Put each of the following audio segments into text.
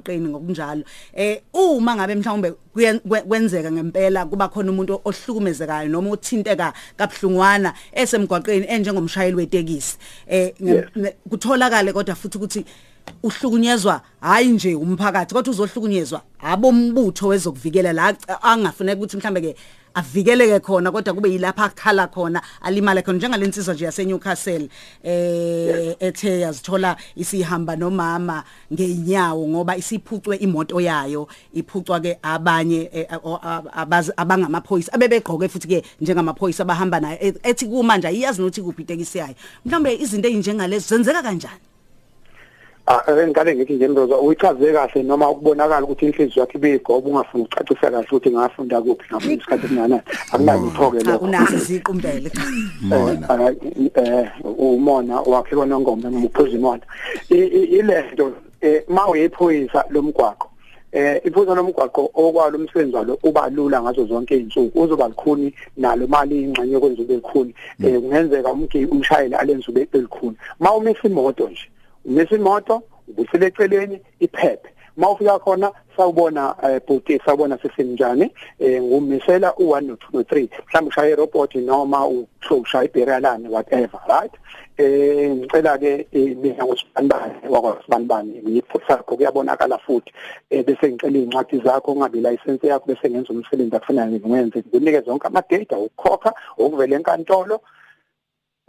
qini ngokunjalo. Eh uma ngabe mhlawumbe kwenzeka ngempela kuba khona umuntu ohlukumezekayo noma othinteka kabhlungwana esemgwaqeni enjengomshayeli wetekisi. Eh kutholakale kodwa futhi ukuthi uhlukunyezwa hayi nje umphakathi kodwa uzohlukunyezwa abombutho wezokuvikela la angafuneka ukuthi mhlambe ke avikeleke khona kodwa kube yilapha akhala khona alimale khona njengalensizwa nje yase Newcastle eh ethe yazithola isihamba nomama ngeenyawo ngoba isiphucwe imoto yayo iphucwa ke abanye eh, o- ab- abazi- abangamaphoyisa abebegqoke futhi ke njengamaphoyisa abahamba naye e- ethi kumanje iyazi nokuthi kuphi itekisi yayo. Mhlawumbe izinto ezinjengalezo zenzeka kanjani? Ah ngale ngithi nje mroza uyichaze kahle noma ukubonakala ukuthi inhliziyo yakhe ibigoba ungafuni ukucacisa kahle ukuthi ngafunda kuphi ngafunda isikhathi esinganani akunalutho ke cha lokho. unazo iziqumbele mona. eh umona wakhe konongoma noma uphuza imona I- i- ilento eh mawuyiphoyisa lomgwaqo eh iphuza lomgwaqo okwalo umsebenzi walo uba lula ngazo zonke izinsuku uzoba likhuni nalo mali ingxenye kwenza ube likhuni. Eh kungenzeka umgili umshayeli alenze ube likhuni. Mawumisa imoto nje umisa imoto ubusele eceleni iphephe. Mawufika khona sawubona eh bhuti sawubona sesenjani eh ngumisela u1 no2 no3 mhlawumbe ushaya irobot noma ushaya ibheralane whatever right? Eh ngicela ke mina ngosibanibani wakwasibanibani ngiphusa kuyabonakala futhi. Eh bese ngicela incwadi zakho ungabe license yakho bese ngenza umsebenzi akufanele ngiwenze nginike zonke ama data ukukhokha ukuvela enkantolo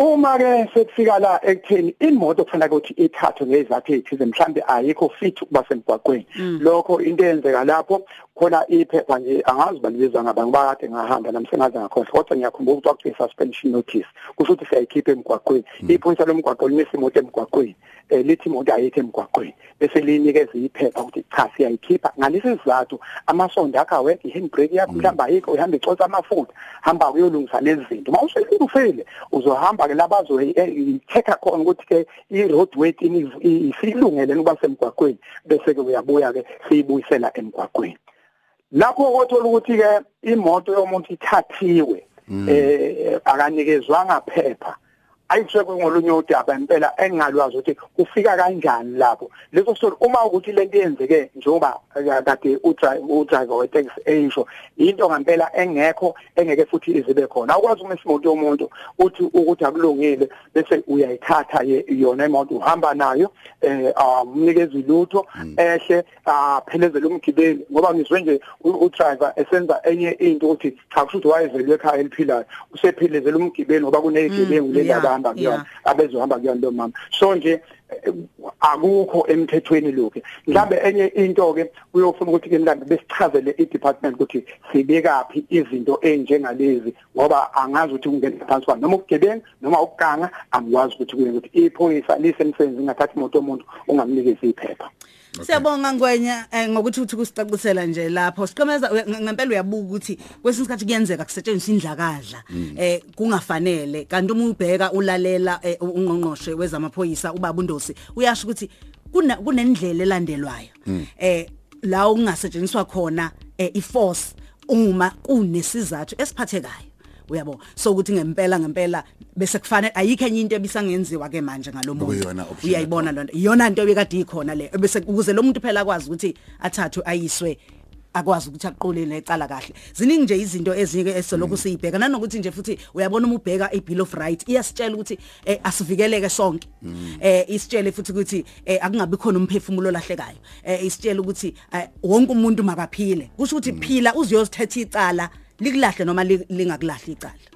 uma ke sekufika la ekutheni imoto kufanele ukuthi ithathwe ngezathu ezithize mhlambe ayikho fit ukuba semgwaqweni. Lokho into eyenzeka lapho khona iphepha nje angazi balibiza ngabantu bakade ngahamba nami sengaze ngakhohlwa kodwa ngiyakhumbula ukuthi kwakuthi suspension notice kusho ukuthi siyayikhipha emgwaqweni. Iphoyisa lomgwaqo limisa imoto emgwaqweni eh lithi imoto ayikho emgwaqweni bese linikeza iphepha ukuthi cha siyayikhipha. Ngalesi sizathu amasondo akho awekho ihandbrake yakho mhlawumbe ayikho uhamba icotha amafutha hamba uyolungisa lezi zinto. Mawuselungifile uzohamba ke labazo checker khona ukuthi ke i-road weighting isilungele ukuba semgwaqweni. Bese ke uyabuya ke siyibuyisela emgwaqweni. Lapho othola ukuthi ke imoto yomuntu ithathiwe eh akanikezwanga phepha. Ayithekwe ngolunye udaba impela engalwazi ukuthi kufika kanjani lapho. Leso story uma ukuthi lento yenzeke njengoba kade udriver wetaxi eyisho into ngempela engekho engeke futhi izibe khona. Akwazi uma isimoto yomuntu uthi ukuthi akulungile bese uyayithatha yona imoto uhamba nayo eh umnikeza ilutho ehle aphelezele umgibeli. Ngoba ngizwe nje udriver esenza enye into ukuthi cha kusho ukuthi wayezelwe ekhaya eliphilayo usephilezele umgibeli ngoba kunezigebengu lendaba ahamba kuyona abezohamba kuyona lo mama so nje akukho emthethweni lokho mhlambe enye into ke uyofuna ukuthi ke mhlambe besichazele i-department ukuthi sibekaphi izinto enjengalezi ngoba angazi ukuthi kungena phansi kwani. Noma ukugebenga noma ukuganga angikwazi ukuthi kuye ukuthi iphoyisa lisemsebenzini ngathatha imoto yomuntu ungamnikezi iphepha. Siyabonga ngwenya eh, ngokuthi uthi kusicacisela nje lapho. Siqhemeza ngempela uyabuka ukuthi kwesinye isikhathi kuyenzeka kusetshenziswa indlakadla eh kungafanele. Kanti uma ubheka ulalela eh, ungqongqoshe wezamaphoyisa ubaba uNdosi uyasho ukuthi kunendlela elandelwayo. Eh la okungasetshenziswa khona eh, iforce uma kunesizathu esiphathekayo. Uyabo so ukuthi ngempela ngempela bese kufanele ayikho enye into ebisangenziwa ke manje ngalomuntu Okuyiyona option uyayibona lonto iyona into ebekade ikhona le bese ukuze lo muntu phela akwazi ukuthi athathwe ayiswe akwazi ukuthi aqole necala kahle. Ziningi nje izinto ezike esoloko siyibheka nanokuthi nje futhi uyabona uma ubheka ibill of rights iyasitshela ukuthi eh, asivikeleke sonke. Eh isitshele futhi ukuthi eh, akungabi khona umphefumulo olahlekayo. Eh isitshela ukuthi eh, wonke umuntu makaphile. Kusho ukuthi phila uziyosithetha icala likulahle noma li- lingakulahli icala.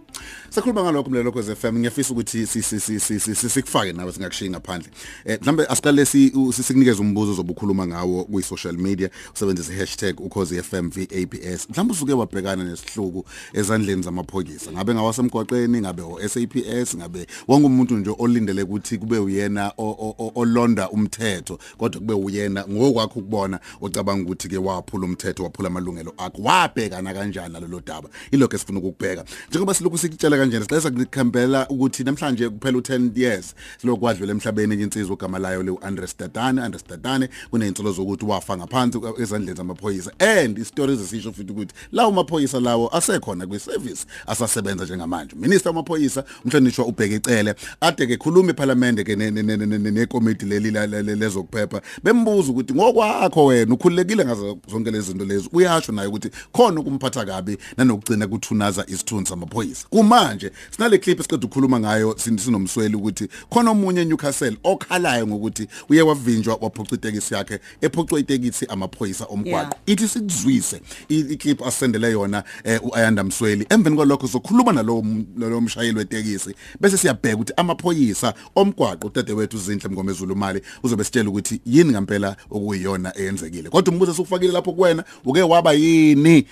Sakhuluma ngalokho mlelo kweze FM ngiyafisa ukuthi si- si- si- si- si- si- sikufake nawe singakushiyi ngaphandle. Eh mhlambe asiqale si u- si- sikunikeze umbuzo ozobukhuluma ngawo kwi social media usebenzise #ukhozi_fmVAPS. Mhlambe usuke wabhekana nesihluku ezandleni zamaphoyisa. Ngabe ngawasemgwaqeni, ngabe o SAPS, ngabe wonke umuntu nje olindele ukuthi kube uyena o- o- o- olonda umthetho kodwa kube uyena ngokwakho ukubona ocabanga ukuthi ke waphula umthetho waphula amalungelo akho. Wabhekana kanjani nalolu daba? Ilokho esifuna ukukubheka. Njengoba silokhu sikutshela kanjena sicela sikukhambela ukuthi namhlanje kuphela u10 years silokwadlula emhlabeni insizwa ugama layo le uAndres Dadane Andres Dadane kuneyintsolo zokuthi wafa ngaphansi ezandleni zamaphoyisa. And istories esisho futhi ukuthi lawo maphoyisa lawo asekhona kwiservice asasebenza njengamanje. Minister wamaphoyisa umhlonishwa ubheke icele ade ke khuluma eParliament ke nekomiti leli lezokuphepha bembuza ukuthi ngokwakho wena ukhululekile ngazo zonke lezi zinto lezi? Uyasho naye ukuthi khona ukumphatha kabi nanokugcina kuthunaza isithunzi samaphoyisa. Kumanje sinale clip esiqeda ukukhuluma ngayo sinomsweli ukuthi khona omunye eNewcastle okhalayo ngokuthi uye wavinjwa waphuca itekisi yakhe ephucwa itekisi amaphoyisa omgwaqo. Ithi sikuzwise iclip asendele yona uAyanda Msweli. Emveni kwalokho sokhuluma nalo lo mshayeli wetekisi bese siyabheka ukuthi amaphoyisa omgwaqo udadewethu Zinhle Mngomezulu mali uzobe sitshela ukuthi yini ngempela okuyiyona eyenzekile. Kodwa umbuzo sokufakile lapho kuwena uke waba yini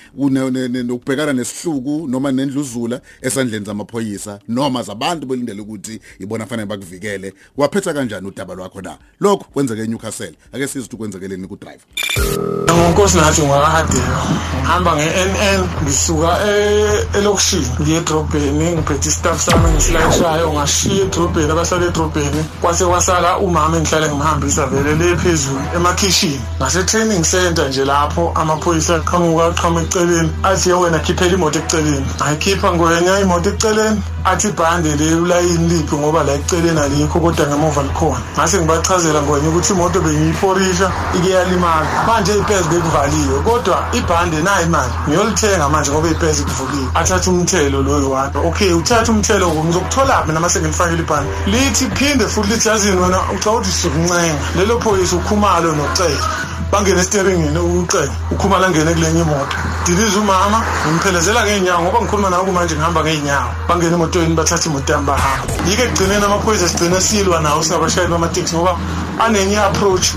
nokubhekana nesihluku noma nendluzula esandleni zamaphoyisa noma zabantu belindele ukuthi ibona fanele bakuvikele. Waphetha kanjani udaba lwakho na? Lokho kwenzeke eNewcastle. Ake sizwe ukuthi kwenzekeleni ku drive Ngonkosi nathi ngwakadela ngihamba nge-NN ngisuka elokishini ngiye edrobheni ngiphethe istaff sami ngisilayishayo ngashiya edrobheni abasala edrobheni. Kwase kwasala umama engihlale ngimhambisa vele le phezulu emakhishini. Ngase-training center nje lapho amaphoyisa aqhamuka aqhama eceleni. Athi ye wena khiphela imoto eceleni. Ngayikhipha ngwenya imoto eceleni athi ibhande le ulayini liphi ngoba la eceleni alikho kodwa ngemuva likhona. Ngase ngibachazela ngwenya ukuthi imoto bengiyiporisha ike yalimala. Manje ipezi bekuvaliwe kodwa ibhande nayo imali. Ngiyolithenga manje ngoba ipezi kuvuliwe athatha umthelo loyo wami okay uthatha umthelo ngizokutholaphi nama sengilifakile ibhande? Lithi phinde futhi lithi yazini wena ucabanga ukuthi sizokuncenga lelo phoyisa ukhumalo nocela bangene esiteringini ucela ukhumala ngene kulenye imoto. Diliza umama ngimphelezela ngeenyawo ngoba ngikhuluma nawe kumanje ngihamba ngeenyawo bangene emotweni bathatha imoto yami bahamba yike ekugcineni amaphoyisa sigcine silwa nawo singabashayeli bamateksi ngoba anenye approach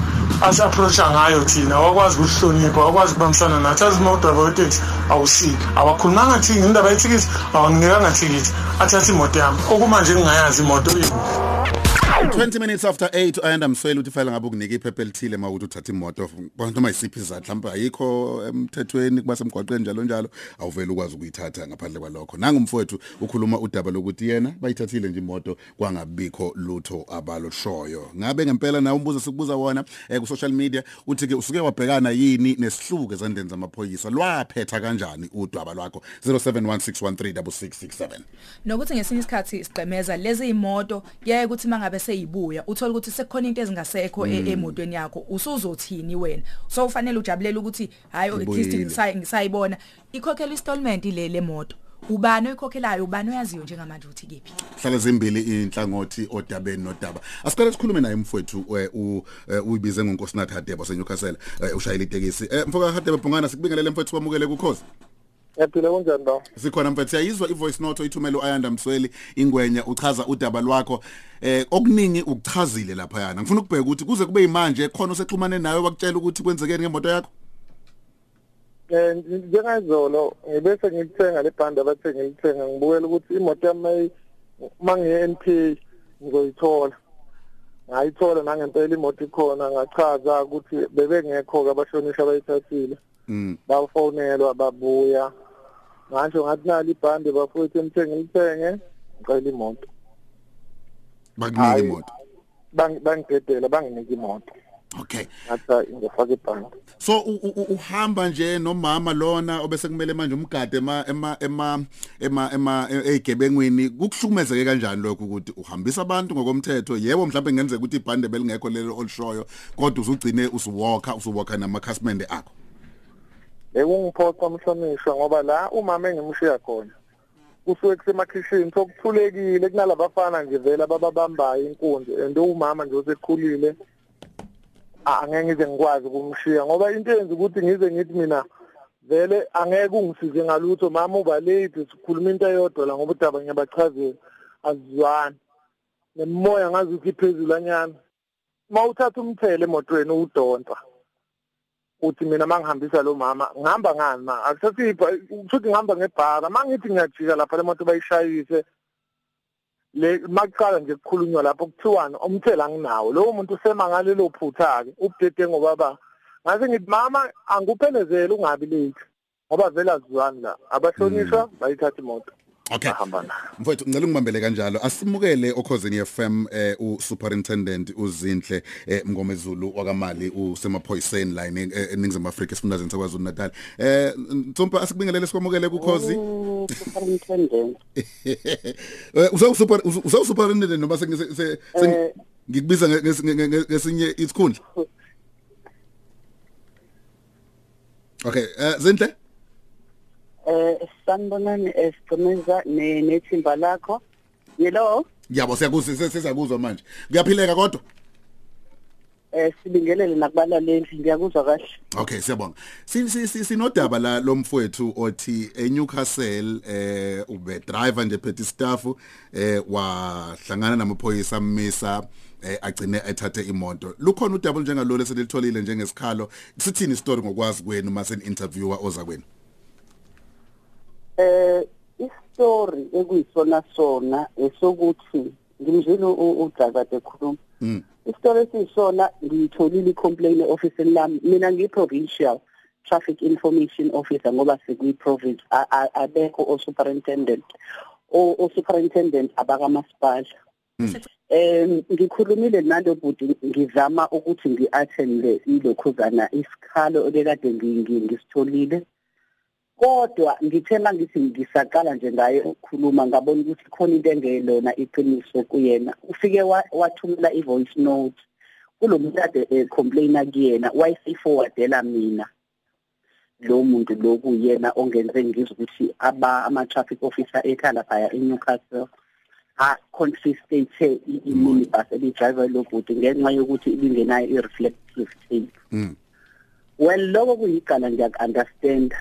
asi-approacha ngayo thina. Awakwazi ukusihlonipha awakwazi ukubambisana nathi. Azi uma udrayiva weteksi awusiki awakhulumanga thikithi indaba yethikithi awanginikanga thikithi. Athatha imoto yami. Okumanje ngingayazi imoto ikuphi 20 minutes after 8 ayanda mswele uthi file ngabe ukunika iphepha elithile mawuthi uthatha imoto noma isiphi izathu mhlawumbe ayikho emthethweni kuba semgwaqweni njalo njalo. Awuvela ukwazi ukuyithatha ngaphandle kwalokho. Nanga umfowethu ukhuluma udaba lokuthi yena bayithathile nje imoto kwangabikho lutho abaloshoyo. Ngabe ngempela nawe umbuzo sikubuza wona eh, ku social media uthi ke usuke wabhekana yini nesihluku ezandeni zamaphoyisa? Lwaphetha kanjani udaba lwakho? 0716136667 nokuthi ngesinye isikhathi sigqemeza lezi imoto kuyaye ukuthi mangabe seyibuya uthola ukuthi sekukhona into ezingasekho emotweni yakho usuzothini wena? So ufanele ujabulela ukuthi hayi at least ngisayibona. Ikhokhela installment ile lemoto ubani oyikhokhelayo ubani oyaziyo njengamanje uthi kephi hlala zimbili inhlangothi odabeni nodaba. Asiqale sikhulume naye mfowethu uyibize ngonkosinathi Hadebe waseNewcastle ushayela itekisi. Mfoka Hadebe bongana sikubingelele mfowethu kwamukele kukhozi Yaphila kunjani ba? Sikhona mfethu siyayizwa ivoice note oyithumela uAyanda Msweli ingwenya uchaza udaba lwakho. Eh okuningi ukuchazile lapha yana ngifuna ukubheka ukuthi kuze kube imanje khona osexhumane nawe wakutshela ukuthi kwenzekeni ngemoto yakho? Eh njengayizolo ngibese ngilithenga le bhandi abathe ngilithenga ngibukela ukuthi imoto yami mangiye NP ngizoyithola. Ngayithola nangempela imoto ikhona ngachaza ukuthi bebengekho ke abashonisha abayithathile. Mm. Bafonelwa babuya. Ngasho ngathi nali ibhande bafowethu emthenge lithenge ngicela imoto. Bakunika imoto? bangidedela banginika imoto. Okay. Ngathi ngifaka ibhande. So uhamba nje nomama lona obese kumele manje umgade ema ema ema ema ema ezigebengwini kukuhlukumezeke kanjani lokho ukuthi uhambisa abantu ngokomthetho? Yebo mhlawumbe ngenzeka ukuthi ibhande belingekho lelo olishoyo kodwa uzugcine usuwalka usuwalka namakhasimende akho. Bekungiphoqa umhlonishwa ngoba la umama engimshiya khona. Kusuke kusemakhishini sokuthulekile kunalabafana nje vele abababambayo inkunzi and umama nje osekhulile angeke ngize ngikwazi ukumshiya ngoba into yenza ukuthi ngize ngithi mina vele angeke ungisize ngalutho mama uba late sikhuluma into eyodwa la ngoba udaba ngiyabachazela azizwani. Nemoya ngazi ukuthi iphezulu anyana mawuthatha umthele emotweni udonsa uthi mina mangihambisa lo mama ngihamba ngani ma? Akusasipha ukuthi ngihamba ngebhaka mangithi ngiyajika lapha le moto bayishayise. Le makuqala nje kukhulunywa lapho kuthiwani umthela anginawo lowo muntu usemangale lo phutha ke ubudede ngobaba. Ngase ngithi mama angikuphelezele ungabi late. Ngoba vele azizwani la abahlonishwa bayithatha imoto. Okay. Mfowethu ngicela ungibambele kanjalo. Asimukele okhosini FM eh u Superintendent uZinhle eh Mngomezulu wakamali usemaphoyiseni line eh, eNingizimu Afrika esifundazweni saKwaZulu Natal. Eh Ntsumpa asikubingelele sikwamukele kukhozi. superintendent Eh usawu super usawu superintendent noma sengise Eh. ngikubiza nge- nges- nge- nge- ngesinye isikhundla. Okay, eh Zinhle? Eh sanibonani esicemeza ne nethimba lakho yelo Yabo siyakuzwa sesizakuzwa manje. Kuyaphileka kodwa? eh sibingelele nakubalaleli ngiyakuzwa kahle Okay siyabonga. Sin si- si- sinodaba la lomfowethu othi eNewcastle eh ube driver nje phethe staff eh wahlangana namaphoyisa ammisa eh agcine ethathe imoto. Lukhona udaba njengalolo eselitholile njengesikhalo. Sithini istory ngokwazi kwenu mase interviewer oza kwenu? Eh istory ekuyisona sona esokuthi ngimzwile uDavid ekhuluma Mm. istory esiyisona ngiyitholile i-complaint office lami. Mina ngiyi-provincial traffic information officer ngoba sikuyi-province abekho o-superintendent. O-superintendent abakamasipala. Um ngikhulumile nalo bhuti ngizama ukuthi ngi-attende ilokhuzana isikhalo ngi- ngisitholile. Kodwa ngithe mangithi ngisaqala nje ngaye ukukhuluma ngabona ukuthi khona into engelona iqiniso kuyena. Ufike wa- wathumela i-voice note. Kulo muntu ade ecomplaina kuyena wayeseyiforwardela mina. Lo muntu lo kuyena ongenze ngizwe ukuthi aba ama-traffic officer ekhala phaya eNewcastle a-confiscate i-minibus ebiyidrayiva lo bhuti ngenxa yokuthi ibingenayo i-reflective tape. Mm. well lokho kuyigala ngiyaku-understand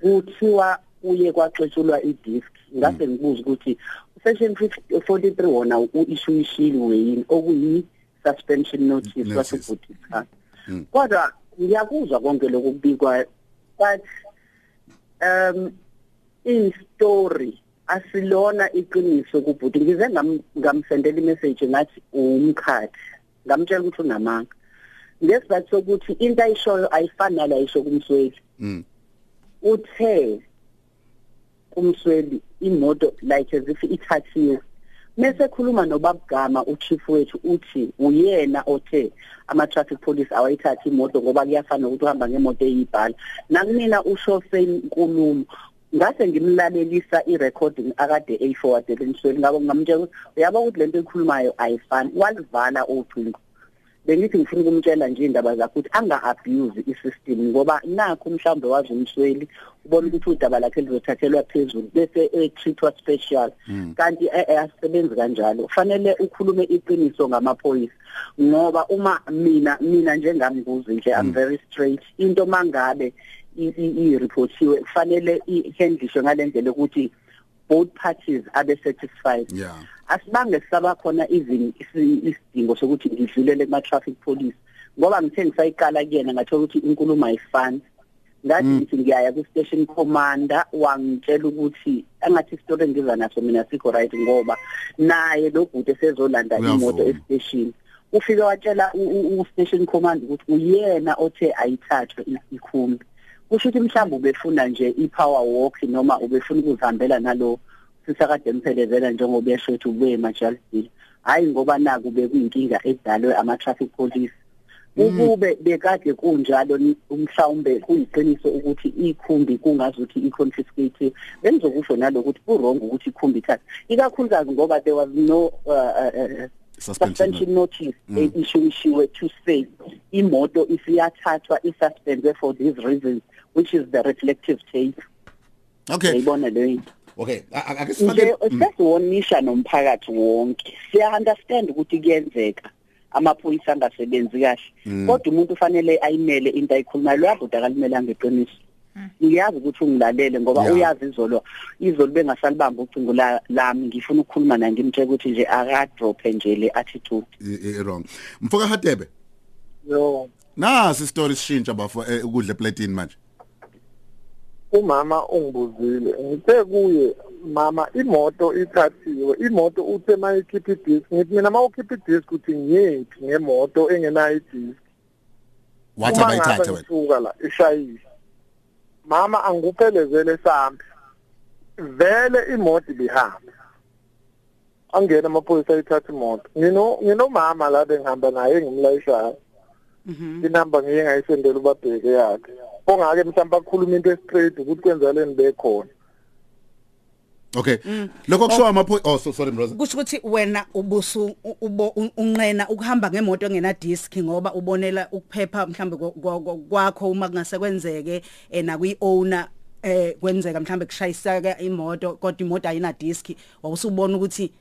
kuthiwa kuye kwaxetshulwa i-disk ngase ngibuza ukuthi section 43 wona u-issuishile yini okuyi-suspension notice Notice. washo ukuthi cha Mm. kodwa ngiyakuzwa konke lokhu kubikwayo but um in-story asilona iqiniso kubhuti. Ngize ngam- ngamsendela imessage ngathi umkhathi. Ngamtshela ukuthi unamanga. Ngesizathu sokuthi into ayishoyo ayifani nala ayisho kumsweli. Mm. Uthe kumsweli imoto like as if ithathiwe mase khuluma nobabgama uchief wethu uthi uyena othe ama traffic police awayithatha imoto ngoba kuyafana ukuthi uhamba ngemoto eyibhala. Nakumina usho same nkulumo ngase ngimlalelisa i-recording akade eyiforwardele emsweni ngabo ngamtshela ukuthi uyabo ukuthi lento ekhulumayo ayifani walivala ucingo. Bengithi ngifuna ukumtshela nje indaba zakhe ukuthi anga-abuse i-system ngoba nakho mhlawumbe wazi umsweli ubona ukuthi udaba lakhe lizothathelwa phezulu bese e-treatwa special. Kanti eh, eh, asisebenzi kanjalo. Kufanele ukhulume iqiniso ngamaphoyisa ngoba uma mina mina njengami kuze nje I'm very straight. Into mangabe i-reportiwe kufanele ihandlishwe ngalendlela ukuthi both parties abe satisfied. Yeah. Asibange sisaba khona even isi- isidingo sokuthi ngidlulele kuma traffic police. Ngoba ngithe ngisayiqala kuyena ngathola ukuthi inkulumo ayifani. Ngathi ngithi ngiyaya ku station commander wangitshela ukuthi angathi story engiza naso mina sikho right ngoba naye lo bhuti esezolanda Uyavuma. imoto estation ufike watshela u- u u- station commander ukuthi uyena othe ayithathwe i- ikhumbi. Kusho ukuthi mhlawumbe ubefuna nje i-power walk noma ubefuna ukuzihambela nalo sisakade emphelezela njengoba esho ukuthi ubuye emajalidini hayi ngoba naku bekuyinkinga edalwe ama-traffic police. Ukube bekade kunjalo ni- mhlawumbe kuyiqiniso ukuthi ikhumbi kungazuthi i-confiscative bengizokusho nalokuthi ku-wrong ukuthi ikhumbi ithathe. Ikakhulukazi ngoba there was no uh, uh, uh, Suspension suspension notice issuishiwe to say imoto isiyathathwa isuspended for these reasons which is the reflective tape. Okay. yayibona leyo? into Okay. a- a- Ake nje sifake Mm. sesiwonisha nomphakathi wonke siya understand ukuthi kuyenzeka amaphoyisa angasebenzi kahle kodwa umuntu ufanele ayimele into ayikhulumayo loyabuda akalimelanga iqiniso ngiyazi ukuthi ungilalele ngoba Yeah. uyazi izolo izolo bengasalibamba ucingo la- lami ngifuna ukukhuluma naye ngimtshela ukuthi nje akadrophe nje le attitude i- i- wrong. Mfoka Hadebe. yo Nasi story sishintsha bafo eh, ukudla platini manje. Umama ungibuzile ngithe kuye mama imoto ithathiwe imoto uthe mayikhipha idisk ngithi mina mawukhipha idisk uthi ngiyephi ngemoto engenayo idisk Wathi abayithathe wena. ngisuka la ishayile mama angikuphelezele sambi vele imoto ibihamba angena amaphoyisa ayithatha imoto ngino nginomama la bengihamba naye ngimlayishayo Mhm. inamba ngiye ngayisendela ubabheke yakhe ongake mhlawumbe akhuluma into straight ukuthi kwenzakaleni bekhona Okay. Mm. Lokho kusho amaphoyisa Oh so, sorry Mroza. kusho ukuthi wena ubusu ubo unqena ukuhamba ngemoto engena disk ngoba ubonela ukuphepha mhlambe kwa- kwa- kwa- kwakho uma kungase kwenzeke ena kwi owner eh kwenzeka mhlambe kushayisaka imoto kodwa imoto ayina disk wawusubona ukuthi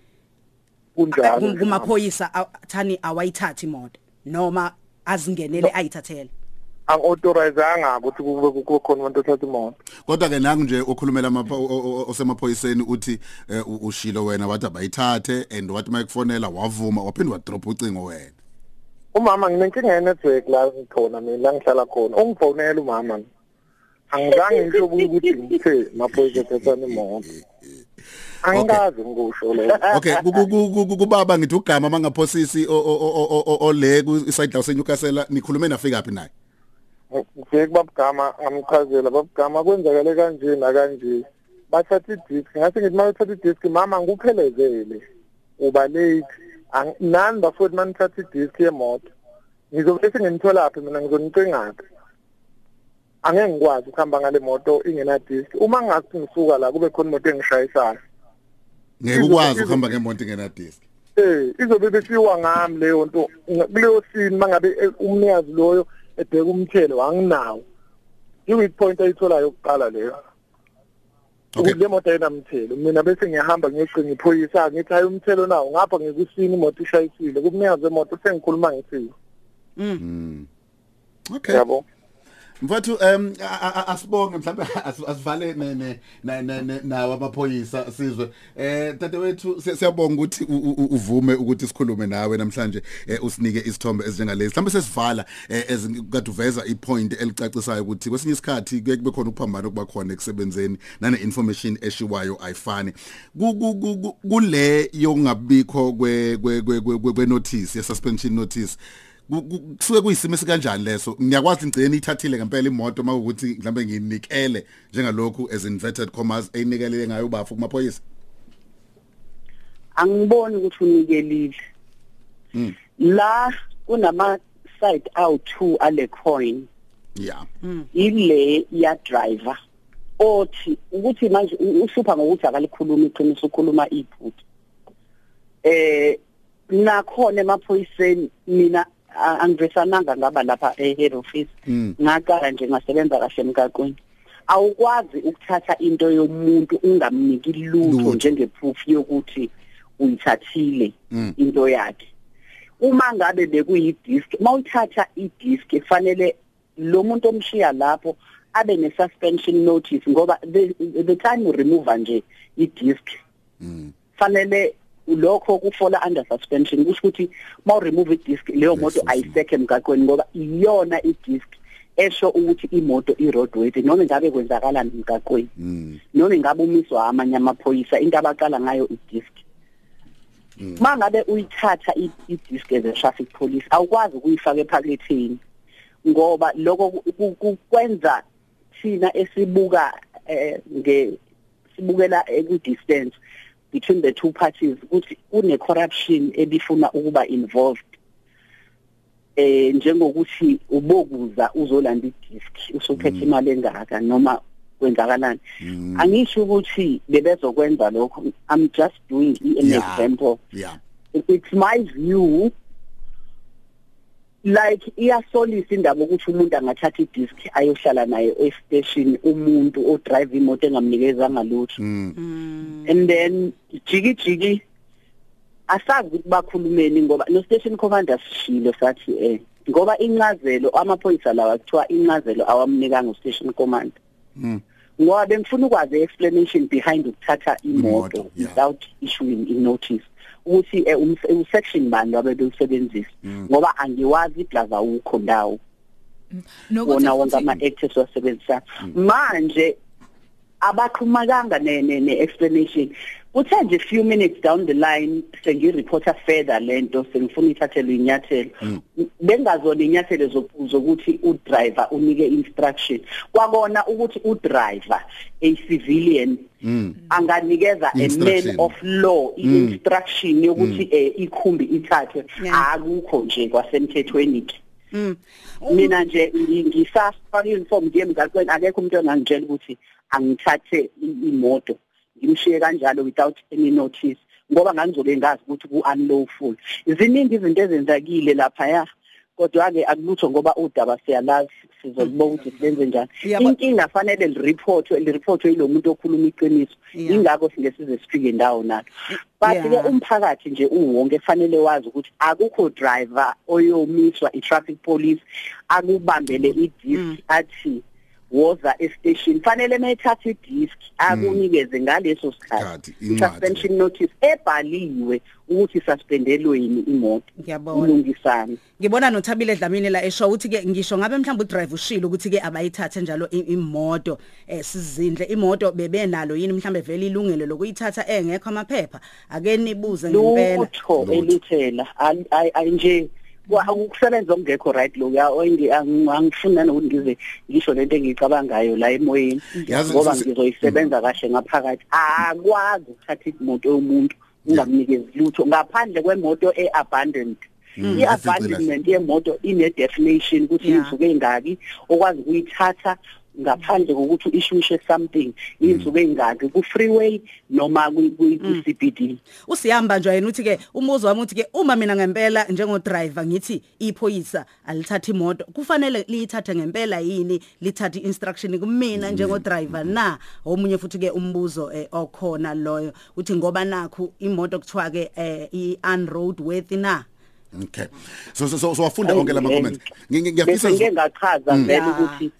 kunjalo kum- kumaphoyisa a- thani awayithathi imoto noma azingenele ayithathele ang-authorizanga ukuthi kube kube khona umuntu othatha imoto. Kodwa ke nangu nje okhulumela amapho o- o- osemaphoyiseni uthi eh, u- ushilo wena wathi abayithathe and wathi mayekufonela wavuma waphinda wadrop ucingo wena. umama nginenkinga ye-network la ngikhona mina la ngihlala khona. Ungifonela umama. Angizange ngisho ukuthi ngithe maphoyisa ethathana imoto. Angikazi ngikusho leyo Okay ku- ku- ku- ku- ku- kubaba ngithi ugama mangaphosisi o- o- o- o- o- ole ku side la seNewcastle nikhulume nafika phi naye. Ngifike kubabugama ngamchazela babugama kwenzakale kanje nakanje. Bathatha idisk ngathi ngithi uma uthatha idisk mama ngikuphelezele uba late. Nani bafowethu uma nithatha idisk yemoto? Ngizobe sengenitholaphi mina? Ngizonicingaphi angeke ngikwazi ukuhamba ngale moto ingena-disk. Uma ngathi ngisuka la kube khona imoto engishayisayo Ngeke ukwazi ukuhamba ngemonto ngena disk. eh izobe besiwa ngami leyo nto. Kuleyo scene mangabe eh, umnikazi loyo ebheka umthelo wanginawo. Yipoint ayitholayo yokuqala leyo Okay. le moto ayinamthelo mina bese ngiyahamba ngiyocinga iphoyisa ngithi hayi umthelo nawo. Ngapha ngikusini imoto ishayisile. Kumnikazi wemoto sengikhuluma ngisile Mm. Okay. yabo. Mfowethu em a- a- a- asibonge mhlawumbe as- asivale ne ne na- na- na- nawo amaphoyisa sizwe. Eh dadewethu siya- siyabonga ukuthi u- u- u- uvume ukuthi sikhulume nawe namhlanje eh, usinike isithombe ezinjengalezi. Mhlawumbe sesivala eh, ezikade uveza ipoint elicacisayo ukuthi kwesinye isikhathi kuye kube khona ukuphambana okuba khona ekusebenzeni nane information eshiwayo ayifani. Ku- ku- ku- ku- kule yongabikho kwe kwe kwe- kwe kwe notice ye suspension notice ku- ku- kusuke kuyisimo esikanjani leso? Ngiyakwazi ngicene ithathile ngempela imoto makuthi mhlambe nginikele njengalokhu as inverted commas eyinikelele ngayo ubafu kumaphoyisa. Angiboni ukuthi unikelile. Mm. la kunama side awu2 ale coin. Yeah ile ya driver othi ukuthi manje u- uhlupha ngokuthi akalikhuluma iqiniso ukhuluma iphutha eh nakhona emaphoyiseni mina a- angivesananga ngaba lapha e-head office Mm. ngaqala nje ngasebenza kahle emgaqweni awukwazi ukuthatha into yomuntu ungamniki lutho njengeproof yokuthi uyithathile Mm. into yakhe uma ngabe bekuyidisk mawuthatha idisk kufanele lo muntu omshiya lapho abe ne suspension notice ngoba the, the time you remove nje idisk Mm. fanele lokho kufola under suspension kusho ukuthi mawu remove idisk leyo moto ayisekho emgaqweni ngoba iyona idisk esho ukuthi imoto i-roadworthy noma ngabe kwenzakalani emgaqweni. Mm. noma ngabe umiswa amanye amaphoyisa into abaqala ngayo idisk mangabe uyithatha i- idisk as a traffic police awukwazi ukuyifaka ephaketheni ngoba lokho kwenza thina esibuka eh, nge sibukela ku distance between the two parties ukuthi kune corruption ebifuna ukuba involved. Eh njengokuthi ubokuza uzolanda idisk usuphethe imali engaka noma kwenzakalani. Angisho ukuthi bebezokwenza lokho. I'm just doing an Yeah. example. Yeah. It's my view like iyasolisa indaba ukuthi umuntu angathatha idisk ayohlala naye estation umuntu odrive imoto engamnikezanga lutho Mm. and then jiki jiki asazi ukuthi bakhulumeni ngoba no station commander sishilo sathi eh ngoba incazelo amaphoyisa lawa kuthiwa incazelo awamnikanga station commander Mm. ngoba bengifuna ukwazi explanation behind ukuthatha imoto Imoto, yeah. without issuing i notice ukuthi eh, ums- usection bani wabe bewusebenzisa? Ngoba angiwazi iplaza ukho ndawo. Nokuthi wona wonke futhi ama actors wasebenzisa manje abaxhumakanga ne ne ne explanation kuthe nje few minutes down the line sengireporta further lento sengifuna ithathelwe inyathelo bengazona inyathelo zokuthi udriver unike instruction kwakona ukuthi udriver a civilian anganikeza a man of law instruction yokuthi ikhumbi ithathwe akukho nje kwasemthethweni Mm. mina nje ngisafaka uniform ngiye emgaqweni akekho umuntu ongangitshela ukuthi angithathe imoto ngimshiye kanjalo without any notice ngoba ngangizobe ngazi ukuthi ku unlawful iziningi izinto ezenzakile lapha ya kodwa ke akulutho ngoba udaba siyalazi sizolibona ukuthi silenze njani. Inkinga fanele lireportwe lireportwe yilo muntu okhuluma iqiniso. Ingakho singesize sifike ndawo nayo but ke umphakathi nje uwonke fanele wazi ukuthi akukho driver oyomiswa i-traffic police akubambele i-disc athi woza estation fanele mayithatha idisk akunikeze ngaleso sikhathi. Suspension notice ebhaliwe ukuthi suspendelweni imoto. Ngiyabona. Ulungisana ngibona nothabile Dlamini la esho ukuthi ke ngisho ngabe mhlawumbe udrive ushilo ukuthi ke abayithathe njalo imoto. Eh sizindle imoto bebenalo yini? Mhlawumbe vele ilungelo lokuyithatha engekho amaphepha. Ake nibuze ngempela. Lutho elithela. Nje ukusebenza okungekho right lo ya angifuna nokuthi ngize ngisho lento engiyicabangayo la emoyeni. Ngoba ngizoyisebenza kahle ngaphakathi. Akwazi ukuthatha imoto yomuntu ungamnikezi lutho. Ngaphandle kwemoto eabandoned i-abandonment yemoto ine definition ukuthi izuke engaki okwazi ukuyithatha ngaphandle kokuthi ishushe something izinsuku ezingaki ku freeway noma ku CBD usiyamba nje yena uthi ke umuzo wami uthi ke uma mina ngempela njengo driver ngithi iphoyisa alithatha imoto kufanele liyithathe ngempela yini? Lithathe instruction kumina njengo driver na? Omunye futhi ke umbuzo okhona loyo uthi ngoba nakho imoto kuthiwa ke i unroad worthy na? Okay. So so so, so wafunda konke lama comments. Ngiyafisa ngike ngachaza vele ukuthi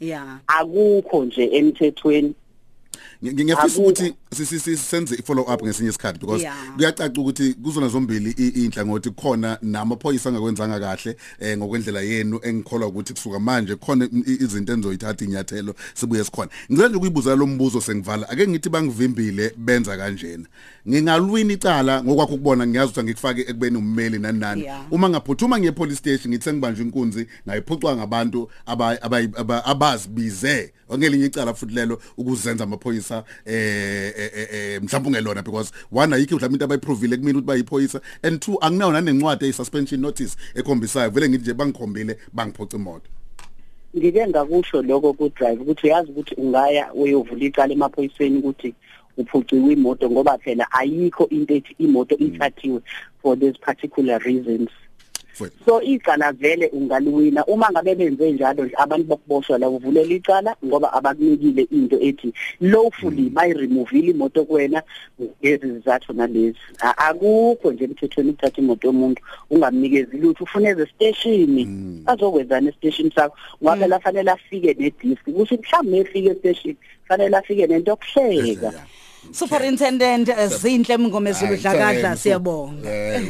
akukho nje emthethweni ngiyafisa ukuthi senze i-follow up ngesinye isikhathi because kuyacaca ukuthi kuzona zombili inhlangothi khona namaphoyisa angakwenzanga kahle eh ngokwendlela yenu engikholwa ukuthi kusuka manje khona izinto enizoyithatha inyathelo sibuye sikhona ngicela nje ukuyibuza lo mbuzo sengivala. Ake ngithi bangivimbile benza kanjena. Ngingalwini icala ngokwakho ukubona ngiyazi ukuthi ngikufake ekubeni ummeli nani nani uma ngaphuthuma ngiye police station ngithi sengibanjwe inkunzi ngayiphucwa ngabantu abazibize. Ongelinye icala futhi lelo ukuzenza amaphoyisa eh mhlawumbe ungelona because one ayikho mhlawumbe into abayiprovile kumina ukuthi bayiphoyisa and two anginawo nanencwadi eyi suspension notice ekhombisayo. Vele ngithi nje bangikhombile bangiphoca imoto. Ngike ngakusho lokho ku drive ukuthi uyazi ukuthi ungaya uyovula icala emaphoyiseni ukuthi uphuciwe imoto ngoba phela ayikho into ethi imoto ithathiwe for these particular reasons. So icala vele ungaliwina uma ngabe benze njalo abantu bokuboshwa la uvulela icala ngoba abakunikile into ethi lawfully bayiremovile imoto kuwena ngezi zizathu nalezi. Akukho nje emthethweni ukuthatha imoto yomuntu ungamnikezi lutho ufuneze station azokwenzana estation sakho? Ngoba la fanele afike nedisk kusho mhlawumbe efike estation fanele afike nento yokuhleka. Superintendent Zinhle Mngome Zulu Dlakadla siyabonga. Eh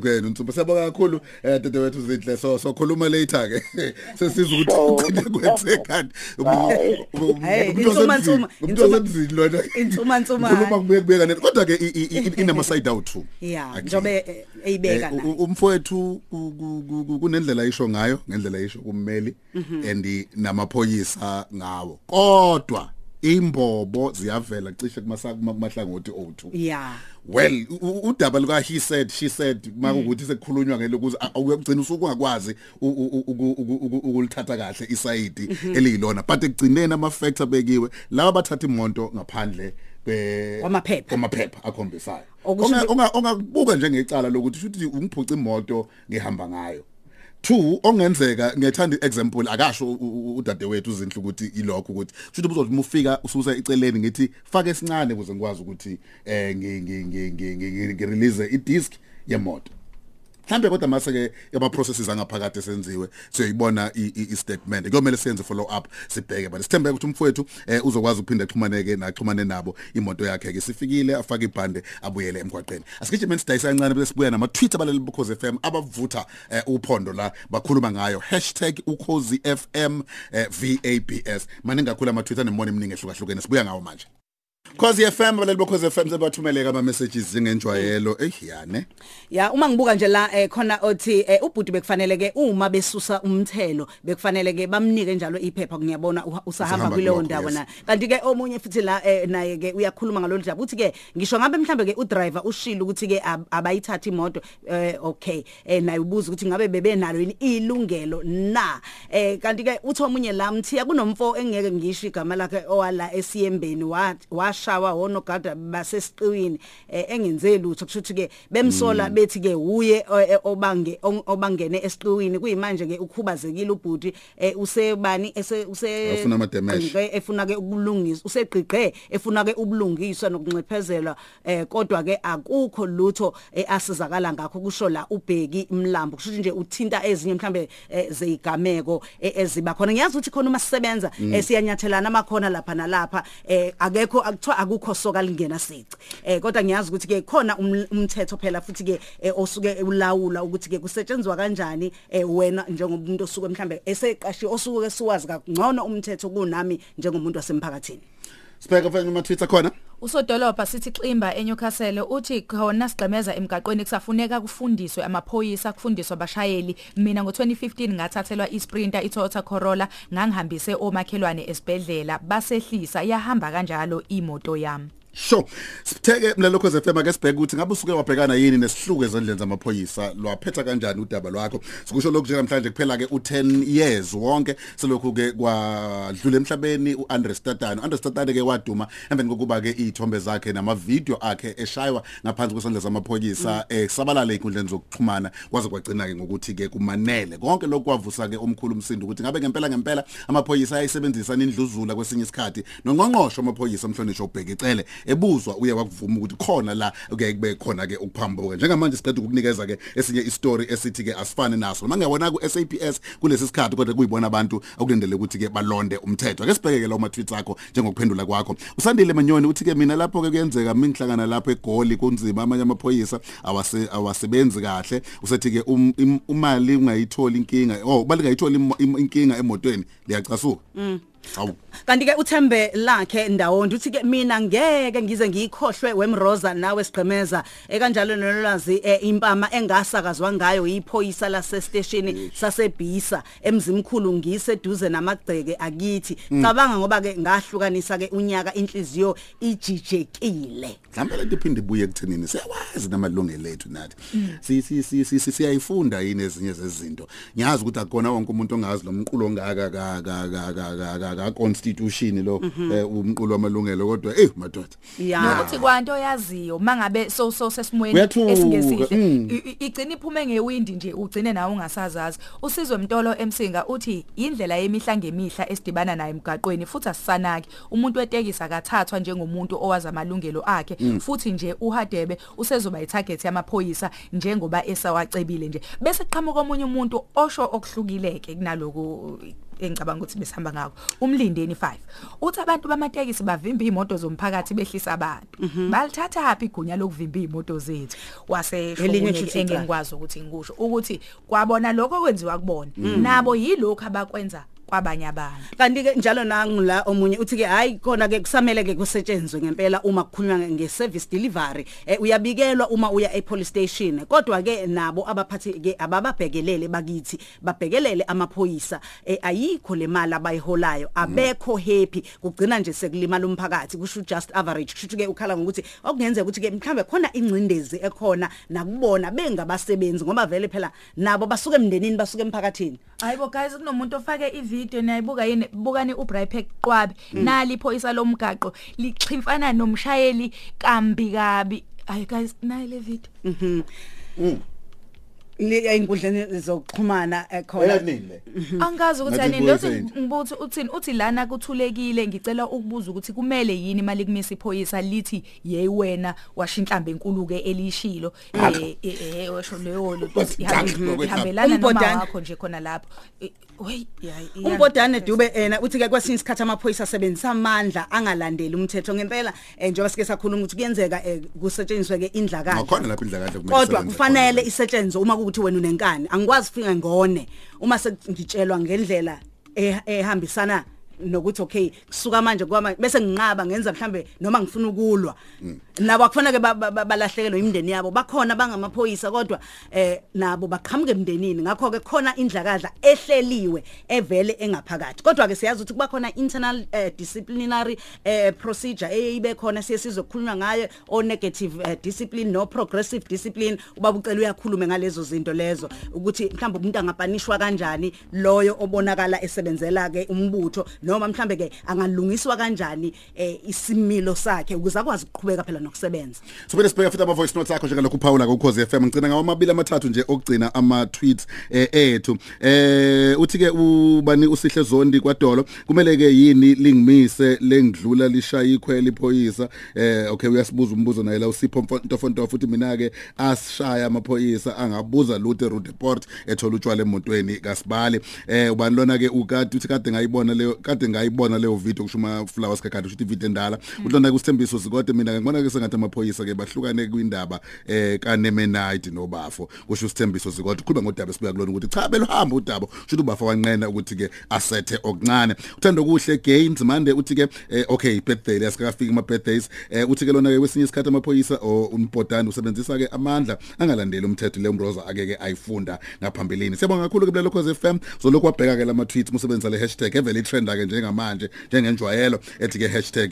kwena uNtsumba siyabonga kakhulu eh dede wethu Zinhle so so khuluma later ke sesiza ukuthi kwenzekani. Hey insuma insuma insuma lona. Insuma insuma. Khuluma kubeka kubeka nento kodwa ke inama side out too. Yeah njobe eyibeka la. Umfowethu kunendlela ayisho ngayo ngendlela ayisho kummeli and namaphoyisa ngawo. Kodwa imbobo ziyavela cishe kumahlangothi o2 yeah. Well udaba luka he said she said makuthi sekukhulunywa ngelokuthi ukugcina usuku ungakwazi ukulithatha kahle isayidi eliyilona. But ekugcineni ama facts abekiwe laba bathatha imonto ngaphandle kwamaphepha. kwamaphepha akhombisayo. Ongakubuka njengecala lokuthi futhi ungiphuca imoto ngihamba ngayo. Two ongenzeka ngiyethanda example akasho udadewethu uzinhle ukuthi ilokho ukuthi futhi ubuzothi mufika ususa iceleni ngithi fake esincane ukuze ngikwazi ukuthi eh ngi ngi ngi ngi release i disc yemoto. Mhlambe kodwa mase ke ama processes angaphakathi esenziwe siyoyibona i statement. Kuyomela senze follow up sibheke but sithembe ukuthi umfowethu eh, uzokwazi ukuphinda axhumaneke naxhumane nabo imoto yakhe ke sifikile afake ibhande abuyele emgwaqeni. Asikijime sidayisa kancane bese sibuya nama tweet abaleli bukhozi FM abavutha eh, uphondo la bakhuluma ngayo. #ukhozi FM eh, VABS maningi kakhulu ama tweet anemona eminingi ehlukahlukene. Sibuya ngawo manje. Cause FM abaleli bokhoze FM sebathumeleka ama messages ngenjwayelo ehiyane Ya uma ngibuka nje la eh, khona othi eh, ubhuti bekufanele ke uma besusa umthelo bekufanele ke bamnike njalo iphepha ngiyabona usahamba Usahamba kuleyo kulokho, ndawo yes. na. Kanti ke omunye futhi la eh, naye ke uyakhuluma ngalolu daba uthi ke ngisho ngabe mhlambe ke udriver ushilo ukuthi ke ab- abayithatha imoto eh, okay. Eh, naye ubuza ukuthi ngabe bebenalo yini ilungelo na? Eh, kanti ke uthi omunye la mthiya kunomfo engeke ngisho igama lakhe owala esiyembeni wa- washawa wonogada basesiqiwini eh, engenze lutho. Kushuthi ke bemsola bethi ke uye eh, obange on- obangene esiqiwini kuyimanje ke ukhubazekile ubhuti eh, usebani ese use Ufuna ama-damage. gqigqe efuna ke ukulungisa usegqigqe efuna ke ubulungiswa nokunxephezela eh kodwa ke akukho lutho eh, asizakala ngakho. Kusho la ubheki mlambo. Kusho nje uthinta ezinye mhlambe eh, zeyigameko eh, eziba khona. Ngiyazi ukuthi khona uma sisebenza eh, siyanyathelana amakhona lapha nalapha eh akekho akuthiwa akukho soka lingena sici. Eh kodwa ngiyazi ukuthi ke khona um- umthetho phela futhi ke eh, osuke ulawula ukuthi ke kusetshenzwa kanjani eh, wena njengomuntu osuke mhlambe eseqashi osuke esiwazi kangcono umthetho kunami njengomuntu wasemphakathini. Sibheka mfana ama tweets akhona Usodolopha sithi Ximba eNewcastle uthi khona sigxemeza emgaqweni kusafuneka kufundiswe amaphoyisa kufundiswa abashayeli. Mina ngo2015 ngathathelwa iSprinter iToyota Corolla ngangihambise omakhelwane esibedlela basehlisa yahamba kanjalo imoto yami. Sure. Sitheke mlelo khoze FM ake sibheke ukuthi ngabe usuke wabhekana yini nesihluku ezandleni zamaphoyisa lwaphetha kanjani udaba lwakho. Sikusho lokhu njengamhlanje kuphela ke u10 years wonke selokhu ke kwadlula emhlabeni uAndre Statano. Andre Statano ke waduma emveni kokuba ke izithombe zakhe nama video akhe eshaywa ngaphansi kwesandla zamaphoyisa esabalala einkundleni zokuxhumana kwaze kwagcina ke ngokuthi ke kumanele. Konke lokhu kwavusa ke omkhulu umsindo ukuthi ngabe ngempela ngempela amaphoyisa ayisebenzisa indluzula kwesinye isikhathi nongqongqosho amaphoyisa umhlonishwa ubheke icele ebuzwa uye wakuvuma ukuthi khona la kuke kube khona ke ukuphambuka. Njengamanje siqeda ukukunikeza ke esinye istory esithi ke asifane naso. Noma ngiyabona ku SAPS kulesi sikhathi kodwa kuyibona abantu okulendele ukuthi ke balonde umthetho. Ake sibheke ke lawo ma-tweets akho njengokuphendula kwakho. Usandile manyoni uthi ke mina lapho ke kuyenzeka mingihlangana lapho egoli kunzima amanye amaphoyisa awase awasebenzi kahle. Usethi ke um- im- umali ungayitholi inkinga oh bali ngayitholi imo- im- inkinga emotweni. Liyacasuka. Awu. Kanti ke uthembe lakhe ndawondi uthi ke mina ngeke ngize ngiyikhohlwe wemroza nawe sigqemeza ekanjalo nolwazi eh, impama engasakazwa ngayo iphoyisa lase station sasebhisa emzimkhulu ngiseduze namagceke akithi. Cabanga ngoba ke ngahlukanisa ke unyaka inhliziyo ijijekile. Mhlawumbe lento iphinde ibuye ekuthenini siyawazi namalungelo ethu nathi. Si si si si- si- siyayifunda yini ezinye zezinto? Ngiyazi ukuthi akona wonke umuntu ongazi lo mqulo ongaka ka ka ka ka ka ka ka constitution lo eh, umqulo wamalungelo kodwa eh madoda. Ya nokuthi kwanto yaziyo mangabe so so sesimweni Uyathuka, esingesihle. mm. I- i- igcina iphume ngewindi nje ugcine nawe ungasazazi. Usizwe mtolo emsinga uthi indlela yemihla ngemihla esidibana naye emgaqweni futhi asisanaki. Umuntu wetekisi akathathwa njengomuntu owazi amalungelo akhe futhi nje uhadebe usezoba itarget yamaphoyisa njengoba esawacebile nje. Bese qhamuka omunye umuntu osho okuhlukileke kunaloku engicabanga ukuthi besihamba ngako umlindeni 5 uthi abantu bamatekisi bavimba imoto zomphakathi behlisa abantu. Balithatha hapi igunya lokuvimba imoto zethu? Wasesho Elinye okunye futhi engeke icala. ngikwazi ukuthi ngikusho ukuthi kwabona lokho okwenziwa kubona. Nabo yilokho abakwenza kwabanye abantu. Kanti ke njalo nangula omunye uthi ke hayi khona ke kusamele ke kusetshenzwe ngempela uma kukhulunywa nge service delivery eh, uyabikelwa uma uya e police station. Kodwa ke nabo abaphathi ke abababhekelele bakithi babhekelele amaphoyisa eh, ayikho le mali abayiholayo abekho happy. Kugcina nje sekulimala umphakathi kusho just average. Kusho ke ukhala ngokuthi okungenzeka ukuthi ke mhlambe khona ingcindezi ekhona nakubona bengabasebenzi ngoba vele phela nabo basuke emndenini basuke emphakathini. Hayibo guys kunomuntu ofake ivideo nayibuka yini? Bukani uBraypack Qwabi nali iphoyisa lomgaqo lichimfana nomshayeli kambi kabi. Hayi guys nayi le video. Einkundleni zokuxhumana eh, khona Eyanini le. Angazi ukuthi Ngathi yani lothi kuyisayini. ngibuthi uthini uthi lana kuthulekile ngicela ukubuza ukuthi kumele yini mali kumisa iphoyisa lithi yey wena washinhlambe enkulu ke elishilo eh eh washo leyo lo But ihambe- Jack, ngokwethu. ihambelana noma Umbodani. wakho nje khona lapho Eh, wey yayi iya- umbodane dube ena uthi ke kwesinye isikhathi amaphoyisa asebenzisa amandla angalandeli umthetho ngempela eh, njengoba sike sakhuluma ukuthi kuyenzeka eh, kusetshenziswe ke indlakazi Ngakhona lapha indlakahle kumele kodwa isebenze kufanele khona. isetshenzwe uma kuukuthi wena unenkani? Angikwazi ufika ngone uma sengitshelwa ngendlela eh- ehambisana nokuthi okay kusuka manje kwama bese nginqaba ngenza mhlambe noma ngifuna ukulwa. Nabo akufanele ba- ba- ba- balahlekelwe imindeni yabo. Bakhona bangamaphoyisa kodwa eh nabo baqhamuke emndenini. Ngakho ke khona indlakadla ehleliwe evele engaphakathi. Kodwa ke siyazi ukuthi kuba khona internal eh, disciplinary eh, procedure eyibe khona siyesizwe kukhulunywa ngayo o negative eh, discipline no progressive discipline. Ubaba ucela uyakhuluma ngalezo zinto lezo ukuthi mhlawumbe umuntu angapanishwa kanjani loyo obonakala esebenzela ke umbutho noma mhlambe ke angalungiswa kanjani eh, isimilo sakhe ukuze akwazi ukuqhubeka phela nokusebenza. Sophela sibheka futhi ama voice notes akho njengalokhu Paula ku Cause FM ngicina ngawo amabili amathathu nje okugcina ama tweets eh, ethu. Eh uthi ke ubani usihle zondi kwadolo kumele ke yini lingimise lengidlula lishaya ikhwela iphoyisa eh okay uyasibuza umbuzo naye la usipho mfonto futhi mina ke asishaya amaphoyisa angabuza lutho road report ethola utshwala emotweni kaSibali. Eh ubani lona ke ukade uthi kade ngayibona leyo kade ngayibona leyo video kushuma flowers kakade usho video endala. Uhlona kusithembiso sikode mina ngibona ke sengathi amaphoyisa ke bahlukane kwindaba eh kaNemenite nobafo. Kusho usithembiso sikode ukhuluma ngodaba esibuya kulona ukuthi cha beluhamba udaba. Usho uBafo wanqena ukuthi ke asethe okuncane. Uthando kuhle gains mande uthi ke eh, okay birthday lesikafika ama birthdays eh, uthi ke lona ke kwesinye isikhathi amaphoyisa o umbodani usebenzisa ke amandla angalandeli umthetho le umroza ake ke ayifunda ngaphambilini. Siyabonga kakhulu ke lokho FM zolokhu wabheka ke lama tweets musebenzisa le hashtag evele trend ake njengamanje njengenjwayelo ethi ke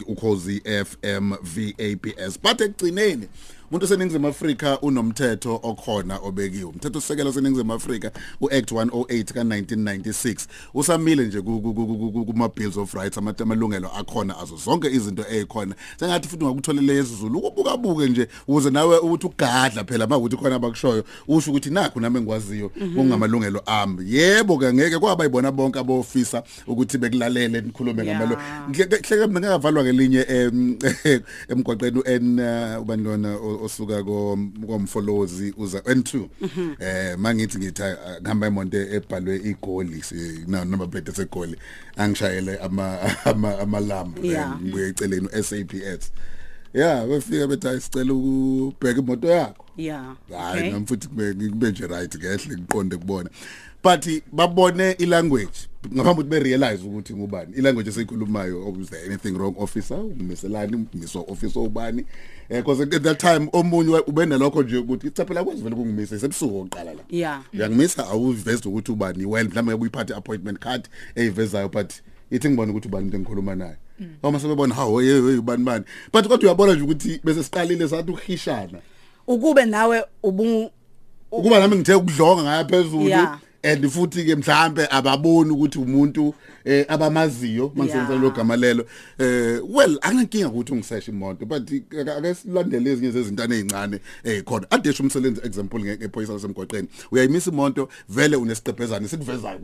#ukhozi FM VAPS but ekugcineni umuntu seningizimu Afrika unomthetho okhona obekiwe. Umthetho sisekelo seningizimu Afrika uAct 108 ka1996 usamile nje ku- ku- ku- ku- ku- kuma bills of rights ama- amalungelo akhona azo. Zonke izinto ezikhona sengathi futhi ngakutholele yesizulu ukubuka buke nje ukuze nawe ukuthi ugadla phela makuthi khona abakushoyo usho ukuthi nakho nami engikwaziyo kungamalungelo ami. Yebo ke ngeke kwaba ibona bonke abofisa ukuthi bekulalele nikhulume ngamalo hleke mina ngakavalwa ngelinye em, emgwaqeni en uh, ubani lona osuka ko komfolozi uza N2 eh mangithi ngithi ah, ngihamba emonto ebhalwe igoli si- na number plate segoli angishayele ama ama amalambu Yeah. ngibuye eceleni uSAPS yeah befika bethi ayisicela ukubheka imoto yakho. Yeah hayi okay. nami futhi kube kube nje right ngehle ngiqonde kubona. But babone ilanguage. Ngaphambi ukuthi berealize ukuthi ngubani. Ilanguage esikhulumayo oh, is there anything wrong officer umiselani umiswa officer ubani. Eh because at that time omunye wa- ube nalokho nje ukuthi cha phela kwazi vele kungimise sebusuku oqala la. Yeah. Uyangimisa awuveze ukuthi ubani. Well mhlawumbe ubuyiphathe appointment card eyivezayo but ithi ngibona ukuthi ubani into engikhuluma naye. Uma sebebona hawo hey hey ubani bani but kodwa uyabona nje ukuthi bese siqalile sathi ukuhishana. Ukube nawe ubu ukuba nami ngithe ukudlonga ngaya phezulu. Yeah. And futhi ke mhlambe ababoni ukuthi umuntu eh abamaziyo mangisenza lo gama lelo eh well anginkinga ukuthi ungiseshe imoto but ake silandele ezinye zezintana ezincane ezikhona adesha umsebenzi example ngephoyisa lasemgwaqeni uyayimisa imoto vele unesiqephezana sikuvezayo